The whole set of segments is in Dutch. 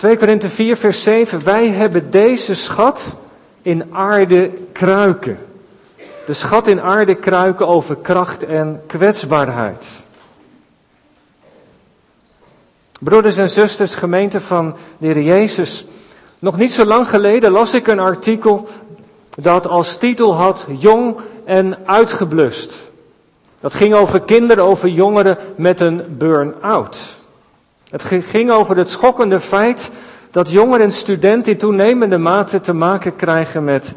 2 Korinthe 4, vers 7. Wij hebben deze schat in aarde kruiken. De schat in aarde kruiken over kracht en kwetsbaarheid. Broeders en zusters, gemeente van de Heer Jezus. Nog niet zo lang geleden las ik een artikel dat als titel had Jong en uitgeblust. Dat ging over kinderen, over jongeren met een burn-out. Het ging over het schokkende feit dat jongeren en studenten in toenemende mate te maken krijgen met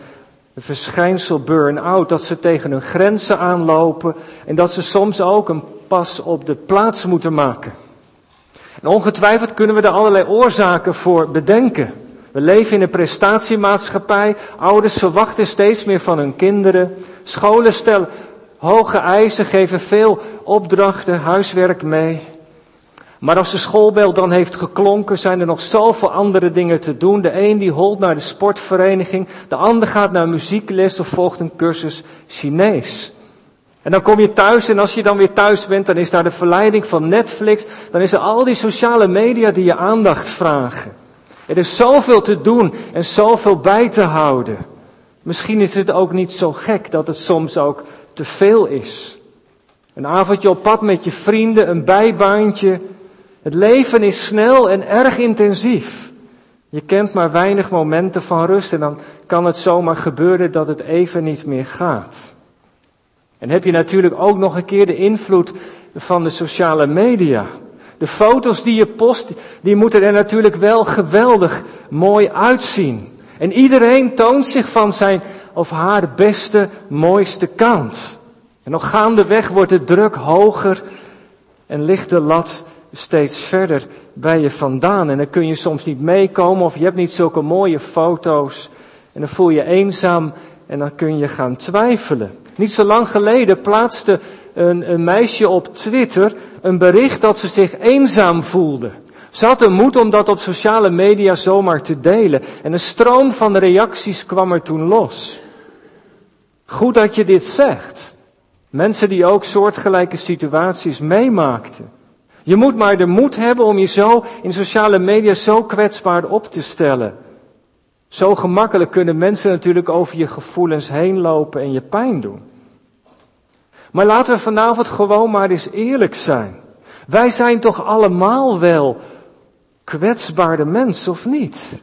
het verschijnsel burn-out. Dat ze tegen hun grenzen aanlopen en dat ze soms ook een pas op de plaats moeten maken. En ongetwijfeld kunnen we daar allerlei oorzaken voor bedenken. We leven in een prestatiemaatschappij. Ouders verwachten steeds meer van hun kinderen. Scholen stellen hoge eisen, geven veel opdrachten, huiswerk mee. Maar als de schoolbel dan heeft geklonken, zijn er nog zoveel andere dingen te doen. De een die holt naar de sportvereniging, de ander gaat naar muziekles of volgt een cursus Chinees. En dan kom je thuis en als je dan weer thuis bent, dan is daar de verleiding van Netflix. Dan is er al die sociale media die je aandacht vragen. Er is zoveel te doen en zoveel bij te houden. Misschien is het ook niet zo gek dat het soms ook te veel is. Een avondje op pad met je vrienden, een bijbaantje. Het leven is snel en erg intensief. Je kent maar weinig momenten van rust en dan kan het zomaar gebeuren dat het even niet meer gaat. En heb je natuurlijk ook nog een keer de invloed van de sociale media. De foto's die je post, die moeten er natuurlijk wel geweldig mooi uitzien. En iedereen toont zich van zijn of haar beste, mooiste kant. En nog gaandeweg wordt de druk hoger en ligt de lat steeds verder bij je vandaan. En dan kun je soms niet meekomen of je hebt niet zulke mooie foto's. En dan voel je eenzaam en dan kun je gaan twijfelen. Niet zo lang geleden plaatste een, meisje op Twitter een bericht dat ze zich eenzaam voelde. Ze had de moed om dat op sociale media zomaar te delen. En een stroom van reacties kwam er toen los. Goed dat je dit zegt. Mensen die ook soortgelijke situaties meemaakten. Je moet maar de moed hebben om je zo in sociale media zo kwetsbaar op te stellen. Zo gemakkelijk kunnen mensen natuurlijk over je gevoelens heen lopen en je pijn doen. Maar laten we vanavond gewoon maar eens eerlijk zijn. Wij zijn toch allemaal wel kwetsbare mensen, of niet?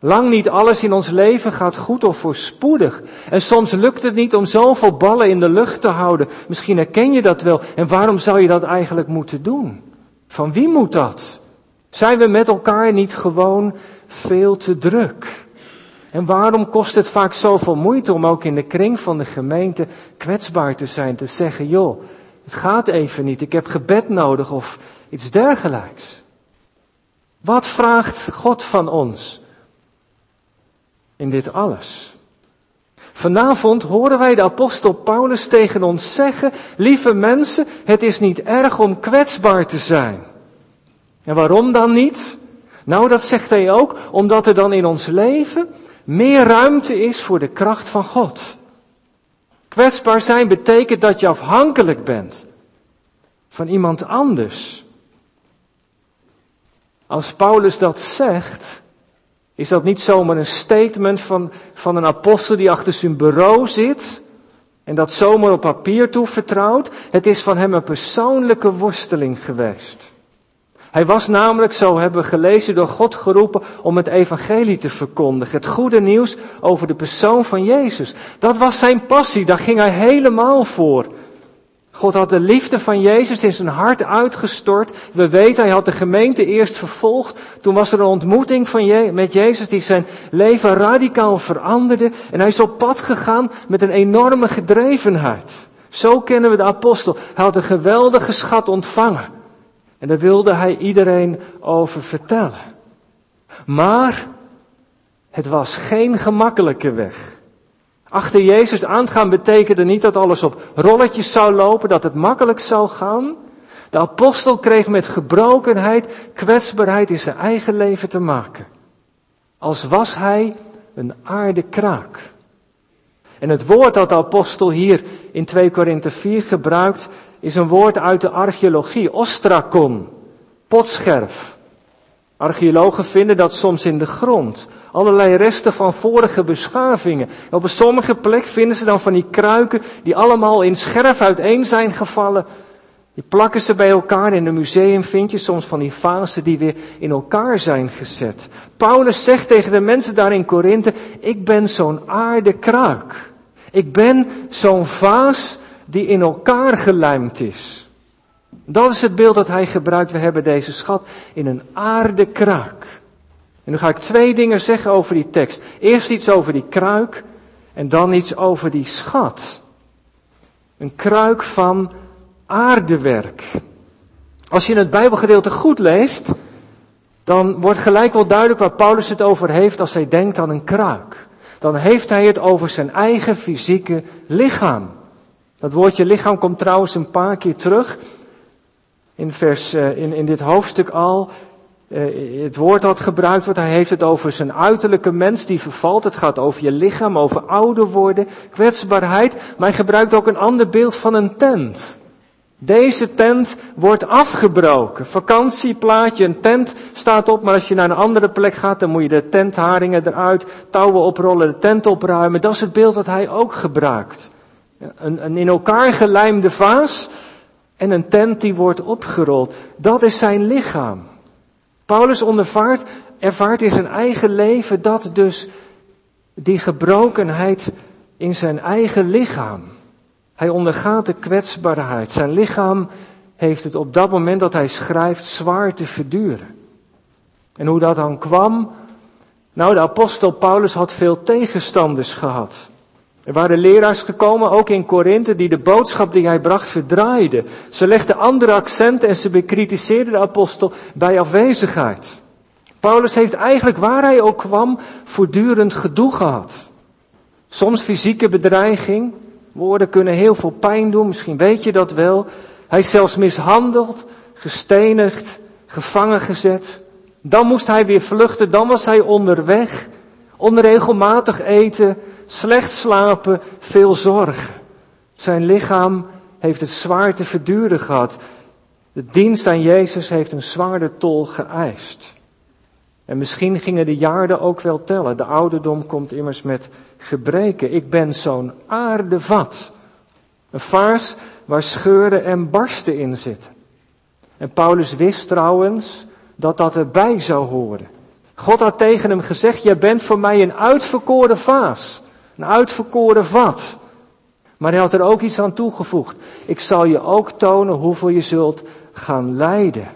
Lang niet alles in ons leven gaat goed of voorspoedig. En soms lukt het niet om zoveel ballen in de lucht te houden. Misschien herken je dat wel. En waarom zou je dat eigenlijk moeten doen? Van wie moet dat? Zijn we met elkaar niet gewoon veel te druk? En waarom kost het vaak zoveel moeite om ook in de kring van de gemeente kwetsbaar te zijn, te zeggen, joh, het gaat even niet, ik heb gebed nodig of iets dergelijks. Wat vraagt God van ons in dit alles? Vanavond horen wij de apostel Paulus tegen ons zeggen, lieve mensen, het is niet erg om kwetsbaar te zijn. En waarom dan niet? Nou, dat zegt hij ook, omdat er dan in ons leven meer ruimte is voor de kracht van God. Kwetsbaar zijn betekent dat je afhankelijk bent van iemand anders. Als Paulus dat zegt, is dat niet zomaar een statement van, van een apostel die achter zijn bureau zit en dat zomaar op papier toevertrouwt. Het is van hem een persoonlijke worsteling geweest. Hij was namelijk, zo hebben we gelezen, door God geroepen om het evangelie te verkondigen. Het goede nieuws over de persoon van Jezus. Dat was zijn passie, daar ging hij helemaal voor. God had de liefde van Jezus in zijn hart uitgestort. We weten, hij had de gemeente eerst vervolgd. Toen was er een ontmoeting van Je met Jezus die zijn leven radicaal veranderde. En hij is op pad gegaan met een enorme gedrevenheid. Zo kennen we de apostel. Hij had een geweldige schat ontvangen. En daar wilde hij iedereen over vertellen. Maar het was geen gemakkelijke weg. Achter Jezus aangaan betekende niet dat alles op rolletjes zou lopen, dat het makkelijk zou gaan. De apostel kreeg met gebrokenheid, kwetsbaarheid in zijn eigen leven te maken. Als was hij een aardekraak. En het woord dat de apostel hier in 2 Korinthe 4 gebruikt, is een woord uit de archeologie, ostrakon, potscherf. Archeologen vinden dat soms in de grond. Allerlei resten van vorige beschavingen. Op sommige plek vinden ze dan van die kruiken die allemaal in scherf uiteen zijn gevallen. Die plakken ze bij elkaar. In een museum vind je soms van die vazen die weer in elkaar zijn gezet. Paulus zegt tegen de mensen daar in Korinthe, ik ben zo'n aardekruik. Ik ben zo'n vaas die in elkaar gelijmd is. Dat is het beeld dat hij gebruikt. We hebben deze schat in een aardekruik. En nu ga ik twee dingen zeggen over die tekst. Eerst iets over die kruik en dan iets over die schat. Een kruik van aardewerk. Als je het Bijbelgedeelte goed leest, dan wordt gelijk wel duidelijk waar Paulus het over heeft als hij denkt aan een kruik. Dan heeft hij het over zijn eigen fysieke lichaam. Dat woordje lichaam komt trouwens een paar keer terug in, vers, eh, in, in dit hoofdstuk al. Eh, het woord dat gebruikt wordt, hij heeft het over zijn uiterlijke mens die vervalt. Het gaat over je lichaam, over ouder worden, kwetsbaarheid. Maar hij gebruikt ook een ander beeld van een tent. Deze tent wordt afgebroken. Vakantieplaatje, een tent staat op, maar als je naar een andere plek gaat, dan moet je de tentharingen eruit, touwen oprollen, de tent opruimen. Dat is het beeld dat hij ook gebruikt. Een, een in elkaar gelijmde vaas en een tent die wordt opgerold. Dat is zijn lichaam. Paulus ondervaart, ervaart in zijn eigen leven dat dus die gebrokenheid in zijn eigen lichaam. Hij ondergaat de kwetsbaarheid. Zijn lichaam heeft het op dat moment dat hij schrijft zwaar te verduren. En hoe dat dan kwam? Nou, de apostel Paulus had veel tegenstanders gehad. Er waren leraars gekomen, ook in Korinthe, die de boodschap die hij bracht verdraaiden. Ze legden andere accenten en ze bekritiseerden de apostel bij afwezigheid. Paulus heeft eigenlijk waar hij ook kwam voortdurend gedoe gehad. Soms fysieke bedreiging, woorden kunnen heel veel pijn doen, misschien weet je dat wel. Hij is zelfs mishandeld, gestenigd, gevangen gezet. Dan moest hij weer vluchten, dan was hij onderweg, onregelmatig eten, slecht slapen, veel zorgen. Zijn lichaam heeft het zwaar te verduren gehad. De dienst aan Jezus heeft een zwaarder tol geëist. En misschien gingen de jaren ook wel tellen. De ouderdom komt immers met gebreken. Ik ben zo'n aardevat. Een vaas waar scheuren en barsten in zitten. En Paulus wist trouwens dat dat erbij zou horen. God had tegen hem gezegd: Jij bent voor mij een uitverkoren vaas. Een uitverkoren vat. Maar hij had er ook iets aan toegevoegd. Ik zal je ook tonen hoeveel je zult gaan lijden.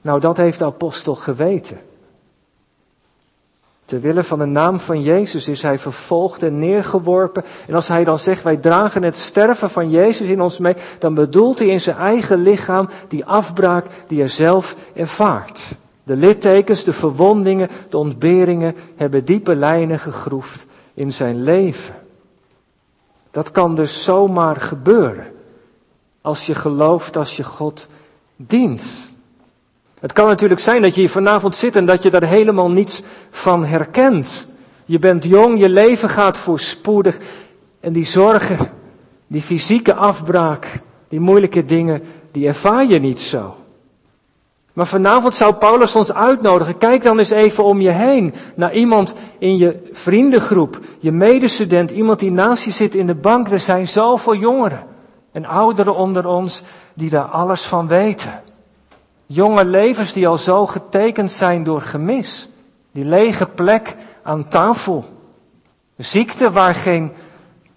Nou, dat heeft de apostel geweten. Terwille van de naam van Jezus is hij vervolgd en neergeworpen. En als hij dan zegt, wij dragen het sterven van Jezus in ons mee, dan bedoelt hij in zijn eigen lichaam die afbraak die hij zelf ervaart. De littekens, de verwondingen, de ontberingen hebben diepe lijnen gegroefd in zijn leven. Dat kan dus zomaar gebeuren. Als je gelooft, als je God dient. Het kan natuurlijk zijn dat je hier vanavond zit en dat je daar helemaal niets van herkent. Je bent jong, je leven gaat voorspoedig. En die zorgen, die fysieke afbraak, die moeilijke dingen, die ervaar je niet zo. Maar vanavond zou Paulus ons uitnodigen. Kijk dan eens even om je heen naar iemand in je vriendengroep, je medestudent, iemand die naast je zit in de bank. Er zijn zoveel jongeren en ouderen onder ons die daar alles van weten. Jonge levens die al zo getekend zijn door gemis. Die lege plek aan tafel. Ziekte waar, geen,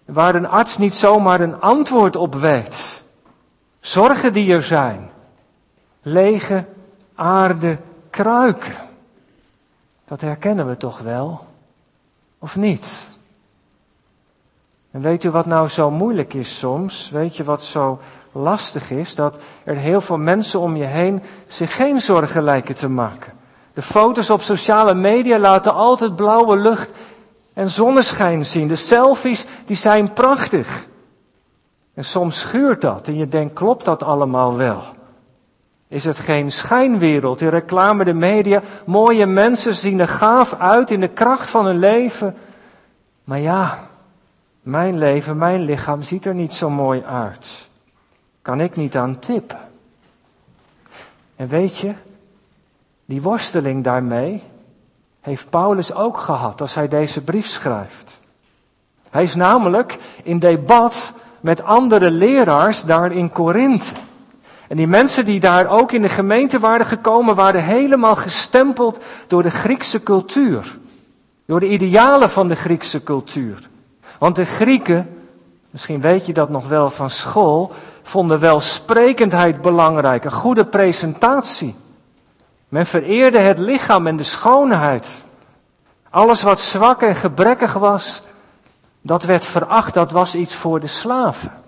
waar een arts niet zomaar een antwoord op weet. Zorgen die er zijn. Lege aarde kruiken. Dat herkennen we toch wel? Of niet? En weet u wat nou zo moeilijk is soms? Weet je wat zo lastig is? Dat er heel veel mensen om je heen zich geen zorgen lijken te maken. De foto's op sociale media laten altijd blauwe lucht en zonneschijn zien. De selfies, die zijn prachtig. En soms schuurt dat en je denkt, klopt dat allemaal wel? Is het geen schijnwereld? De reclame, de media, mooie mensen zien er gaaf uit in de kracht van hun leven. Maar ja, mijn leven, mijn lichaam ziet er niet zo mooi uit. Kan ik niet aan tippen. En weet je, Die worsteling daarmee heeft Paulus ook gehad als hij deze brief schrijft. Hij is namelijk in debat met andere leraars daar in Korinthe. En die mensen die daar ook in de gemeente waren gekomen, waren helemaal gestempeld door de Griekse cultuur. Door de idealen van de Griekse cultuur. Want de Grieken, misschien weet je dat nog wel van school, vonden wel sprekendheid belangrijk, een goede presentatie. Men vereerde het lichaam en de schoonheid. Alles wat zwak en gebrekkig was, dat werd veracht, dat was iets voor de slaven.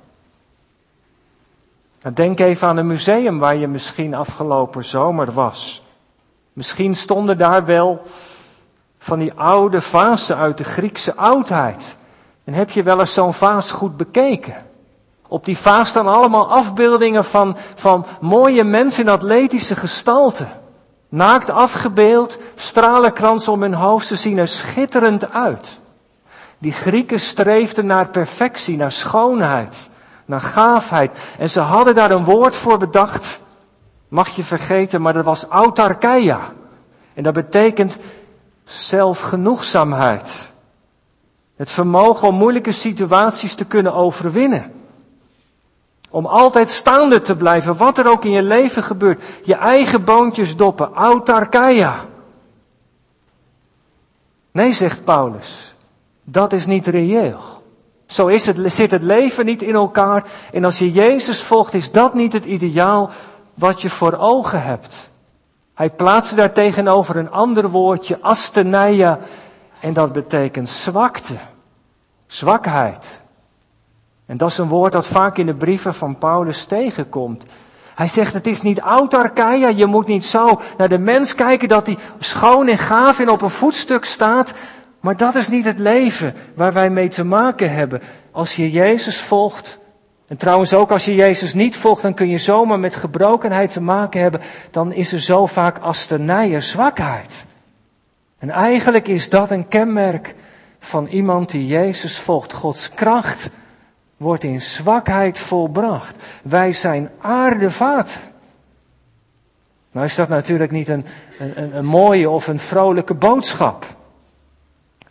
Denk even aan een museum waar je misschien afgelopen zomer was. Misschien stonden daar wel van die oude vazen uit de Griekse oudheid. En heb je wel eens zo'n vaas goed bekeken? Op die vaas staan allemaal afbeeldingen van, van mooie mensen in atletische gestalte. Naakt afgebeeld, stralenkrans om hun hoofd, ze zien er schitterend uit. Die Grieken streefden naar perfectie, naar schoonheid, naar gaafheid. En ze hadden daar een woord voor bedacht, mag je vergeten, maar dat was autarkeia. En dat betekent zelfgenoegzaamheid. Het vermogen om moeilijke situaties te kunnen overwinnen. Om altijd staande te blijven, wat er ook in je leven gebeurt. Je eigen boontjes doppen, autarkeia. Nee, zegt Paulus, dat is niet reëel. Zo is het, zit het leven niet in elkaar. En als je Jezus volgt, is dat niet het ideaal wat je voor ogen hebt. Hij plaatste daar tegenover een ander woordje, asteneia, en dat betekent zwakte, zwakheid. En dat is een woord dat vaak in de brieven van Paulus tegenkomt. Hij zegt, het is niet autarkeia, je moet niet zo naar de mens kijken dat hij schoon en gaaf en op een voetstuk staat. Maar dat is niet het leven waar wij mee te maken hebben. Als je Jezus volgt, en trouwens ook als je Jezus niet volgt, dan kun je zomaar met gebrokenheid te maken hebben. Dan is er zo vaak asternije zwakheid. En eigenlijk is dat een kenmerk van iemand die Jezus volgt. Gods kracht wordt in zwakheid volbracht. Wij zijn aardevaten. Nou is dat natuurlijk niet een, een, een mooie of een vrolijke boodschap.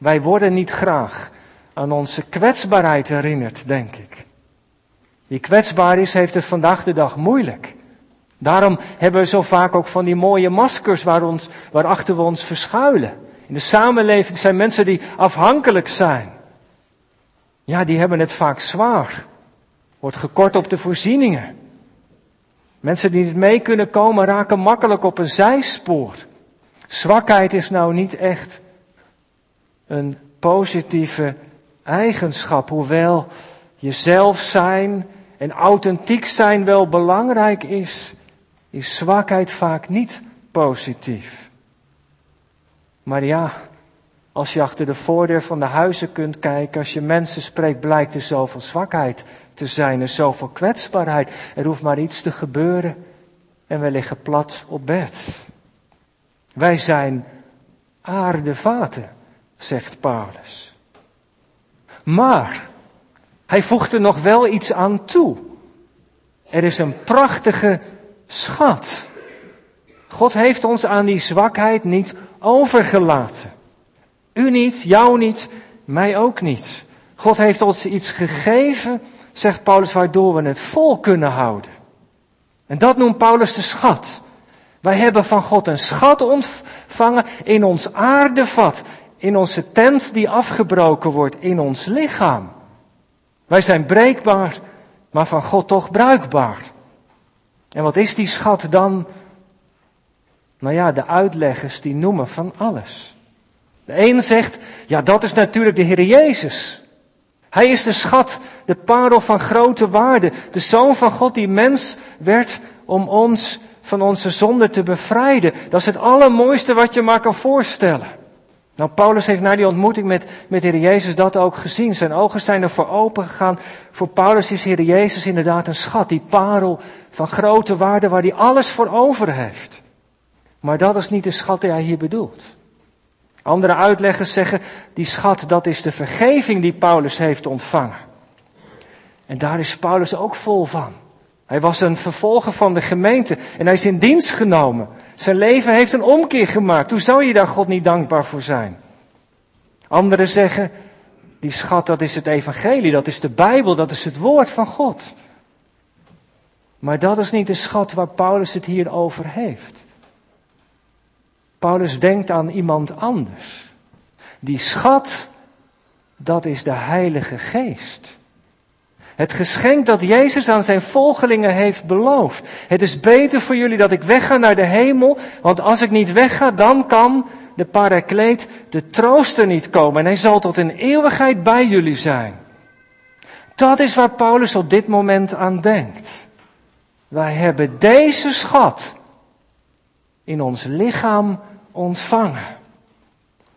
Wij worden niet graag aan onze kwetsbaarheid herinnerd, denk ik. Wie kwetsbaar is, heeft het vandaag de dag moeilijk. Daarom hebben we zo vaak ook van die mooie maskers waar ons, waarachter we ons verschuilen. In de samenleving zijn mensen die afhankelijk zijn. Ja, die hebben het vaak zwaar. Wordt gekort op de voorzieningen. Mensen die niet mee kunnen komen raken makkelijk op een zijspoor. Zwakheid is nou niet echt een positieve eigenschap, hoewel jezelf zijn en authentiek zijn wel belangrijk is, is zwakheid vaak niet positief. Maar ja, als je achter de voordeur van de huizen kunt kijken, als je mensen spreekt, blijkt er zoveel zwakheid te zijn, er zoveel kwetsbaarheid. Er hoeft maar iets te gebeuren en we liggen plat op bed. Wij zijn aardevaten, zegt Paulus. Maar hij voegt er nog wel iets aan toe. Er is een prachtige schat. God heeft ons aan die zwakheid niet overgelaten. U niet, jou niet, mij ook niet. God heeft ons iets gegeven, zegt Paulus, waardoor we het vol kunnen houden. En dat noemt Paulus de schat. Wij hebben van God een schat ontvangen in ons aardevat, in onze tent die afgebroken wordt, in ons lichaam. Wij zijn breekbaar, maar van God toch bruikbaar. En wat is die schat dan? Nou ja, de uitleggers die noemen van alles. De een zegt, ja dat is natuurlijk de Heer Jezus. Hij is de schat, de parel van grote waarde, de Zoon van God die mens werd om ons van onze zonde te bevrijden. Dat is het allermooiste wat je maar kan voorstellen. Nou, Paulus heeft na die ontmoeting met, met Heer Jezus dat ook gezien. Zijn ogen zijn ervoor open gegaan. Voor Paulus is Heer Jezus inderdaad een schat, die parel van grote waarde waar hij alles voor over heeft. Maar dat is niet de schat die hij hier bedoelt. Andere uitleggers zeggen, die schat, dat is de vergeving die Paulus heeft ontvangen. En daar is Paulus ook vol van. Hij was een vervolger van de gemeente en hij is in dienst genomen. Zijn leven heeft een omkeer gemaakt. Hoe zou je daar God niet dankbaar voor zijn? Anderen zeggen, die schat dat is het evangelie, dat is de Bijbel, dat is het woord van God. Maar dat is niet de schat waar Paulus het hier over heeft. Paulus denkt aan iemand anders. Die schat, dat is de Heilige Geest. Het geschenk dat Jezus aan zijn volgelingen heeft beloofd. Het is beter voor jullie dat ik wegga naar de hemel, want als ik niet wegga, dan kan de parakleet, de trooster niet komen en hij zal tot in eeuwigheid bij jullie zijn. Dat is waar Paulus op dit moment aan denkt. Wij hebben deze schat in ons lichaam ontvangen.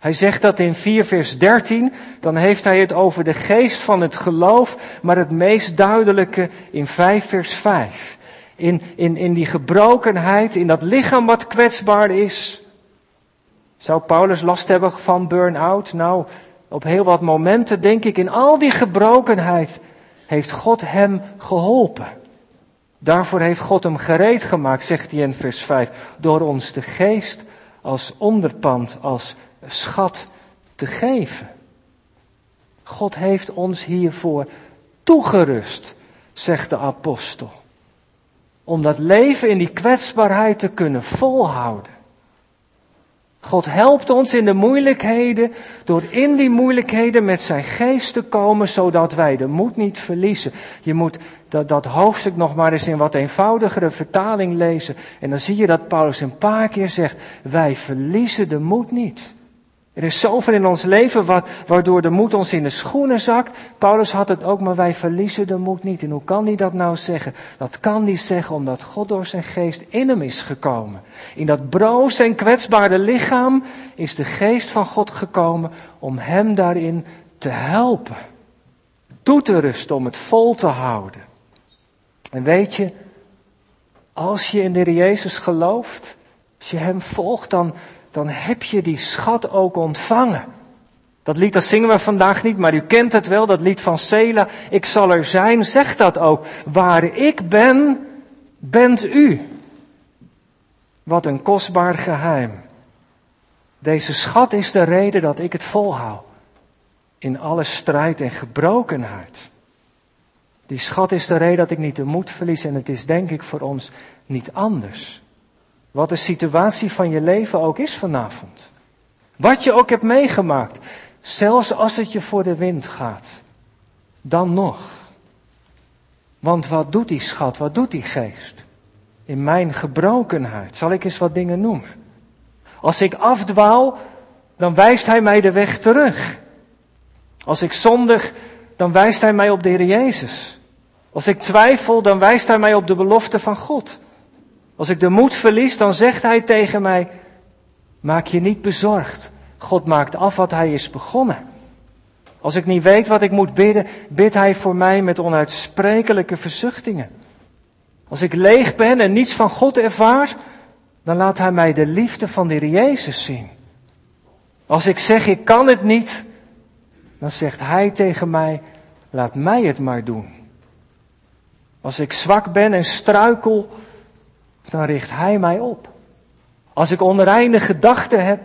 Hij zegt dat in 4 vers 13, dan heeft hij het over de geest van het geloof, maar het meest duidelijke in 5 vers 5. In, in, in die gebrokenheid, in dat lichaam wat kwetsbaar is. Zou Paulus last hebben van burn-out? Nou, op heel wat momenten denk ik, in al die gebrokenheid heeft God hem geholpen. Daarvoor heeft God hem gereed gemaakt, zegt hij in vers 5, door ons de geest als onderpand, als schat te geven. God heeft ons hiervoor toegerust, zegt de apostel. Om dat leven in die kwetsbaarheid te kunnen volhouden. God helpt ons in de moeilijkheden door in die moeilijkheden met zijn geest te komen, zodat wij de moed niet verliezen. Je moet dat, dat hoofdstuk nog maar eens in wat eenvoudigere vertaling lezen. En dan zie je dat Paulus een paar keer zegt, wij verliezen de moed niet. Er is zoveel in ons leven wat, waardoor de moed ons in de schoenen zakt. Paulus had het ook, maar wij verliezen de moed niet. En hoe kan hij dat nou zeggen? Dat kan hij zeggen omdat God door zijn geest in hem is gekomen. In dat broos en kwetsbare lichaam is de geest van God gekomen om hem daarin te helpen. Toe te rusten, om het vol te houden. En weet je, als je in de Jezus gelooft, als je hem volgt, dan, dan heb je die schat ook ontvangen. Dat lied dat zingen we vandaag niet, maar u kent het wel, dat lied van Sela. Ik zal er zijn, zegt dat ook. Waar ik ben, bent u. Wat een kostbaar geheim. Deze schat is de reden dat ik het volhoud. In alle strijd en gebrokenheid. Die schat is de reden dat ik niet de moed verlies en het is denk ik voor ons niet anders. Wat de situatie van je leven ook is vanavond. Wat je ook hebt meegemaakt. Zelfs als het je voor de wind gaat. Dan nog. Want wat doet die schat? Wat doet die geest? In mijn gebrokenheid. Zal ik eens wat dingen noemen? Als ik afdwaal, dan wijst hij mij de weg terug. Als ik zondig, dan wijst hij mij op de Heer Jezus. Als ik twijfel, dan wijst hij mij op de belofte van God. Als ik de moed verlies, dan zegt hij tegen mij, maak je niet bezorgd. God maakt af wat hij is begonnen. Als ik niet weet wat ik moet bidden, bidt hij voor mij met onuitsprekelijke verzuchtingen. Als ik leeg ben en niets van God ervaar, dan laat hij mij de liefde van de Jezus zien. Als ik zeg ik kan het niet, dan zegt hij tegen mij, laat mij het maar doen. Als ik zwak ben en struikel, dan richt Hij mij op. Als ik onreine gedachten heb,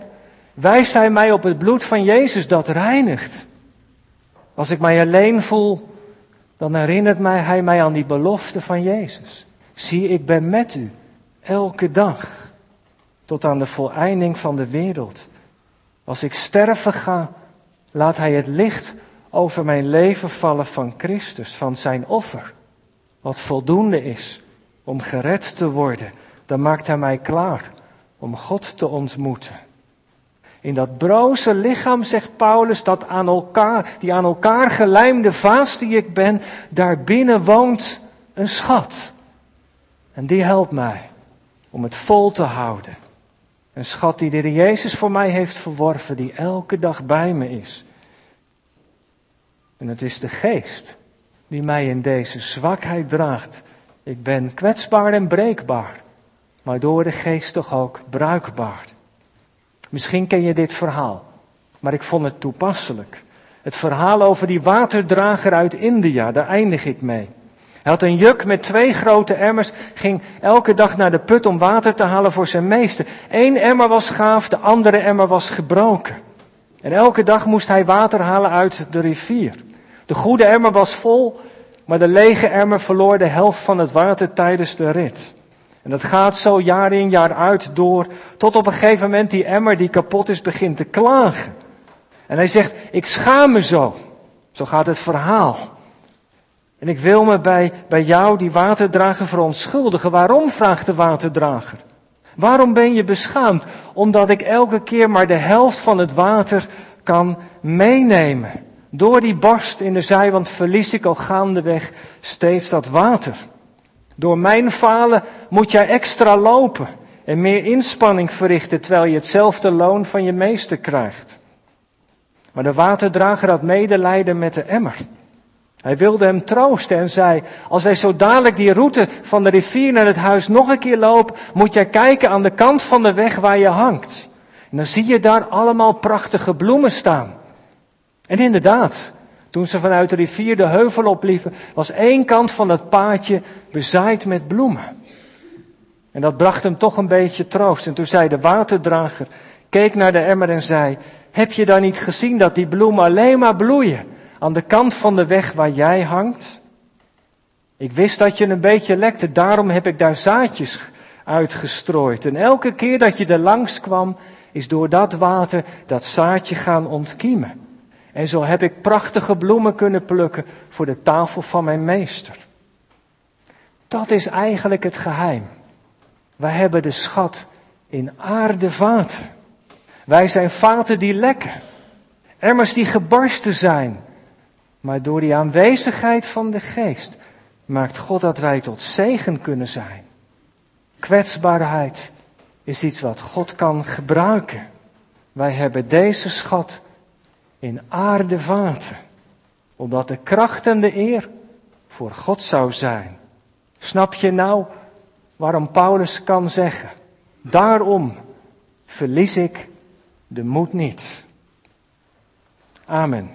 wijst Hij mij op het bloed van Jezus dat reinigt. Als ik mij alleen voel, dan herinnert mij Hij mij aan die belofte van Jezus. Zie, ik ben met u, elke dag, tot aan de voleinding van de wereld. Als ik sterven ga, laat Hij het licht over mijn leven vallen van Christus, van Zijn offer, wat voldoende is om gered te worden, dan maakt hij mij klaar om God te ontmoeten. In dat broze lichaam, zegt Paulus, dat aan elkaar, die aan elkaar gelijmde vaas die ik ben, daarbinnen woont een schat. En die helpt mij om het vol te houden. Een schat die de Jezus voor mij heeft verworven, die elke dag bij me is. En het is de geest die mij in deze zwakheid draagt ik ben kwetsbaar en breekbaar, maar door de geest toch ook bruikbaar. Misschien ken je dit verhaal, maar ik vond het toepasselijk. Het verhaal over die waterdrager uit India, daar eindig ik mee. Hij had een juk met twee grote emmers, ging elke dag naar de put om water te halen voor zijn meester. Eén emmer was gaaf, de andere emmer was gebroken. En elke dag moest hij water halen uit de rivier. De goede emmer was vol, maar de lege emmer verloor de helft van het water tijdens de rit. En dat gaat zo jaar in jaar uit door, tot op een gegeven moment die emmer die kapot is begint te klagen. En hij zegt, ik schaam me zo. Zo gaat het verhaal. En ik wil me bij, bij jou, die waterdrager, verontschuldigen. Waarom, vraagt de waterdrager. Waarom ben je beschaamd? Omdat ik elke keer maar de helft van het water kan meenemen. Door die barst in de zijwand verlies ik al gaandeweg steeds dat water. Door mijn falen moet jij extra lopen en meer inspanning verrichten terwijl je hetzelfde loon van je meester krijgt. Maar de waterdrager had medelijden met de emmer. Hij wilde hem troosten en zei, als wij zo dadelijk die route van de rivier naar het huis nog een keer lopen, moet jij kijken aan de kant van de weg waar je hangt. En dan zie je daar allemaal prachtige bloemen staan. En inderdaad, toen ze vanuit de rivier de heuvel opliepen, was één kant van het paadje bezaaid met bloemen. En dat bracht hem toch een beetje troost. En toen zei de waterdrager, keek naar de emmer en zei, heb je dan niet gezien dat die bloemen alleen maar bloeien aan de kant van de weg waar jij hangt? Ik wist dat je een beetje lekte, daarom heb ik daar zaadjes uitgestrooid. En elke keer dat je er langs kwam, is door dat water dat zaadje gaan ontkiemen. En zo heb ik prachtige bloemen kunnen plukken voor de tafel van mijn meester. Dat is eigenlijk het geheim. Wij hebben de schat in aardevaten. Wij zijn vaten die lekken. Emmers die gebarsten zijn. Maar door die aanwezigheid van de geest maakt God dat wij tot zegen kunnen zijn. Kwetsbaarheid is iets wat God kan gebruiken. Wij hebben deze schat in aardevaten, omdat de kracht en de eer voor God zou zijn. Snap je nou waarom Paulus kan zeggen, daarom verlies ik de moed niet. Amen.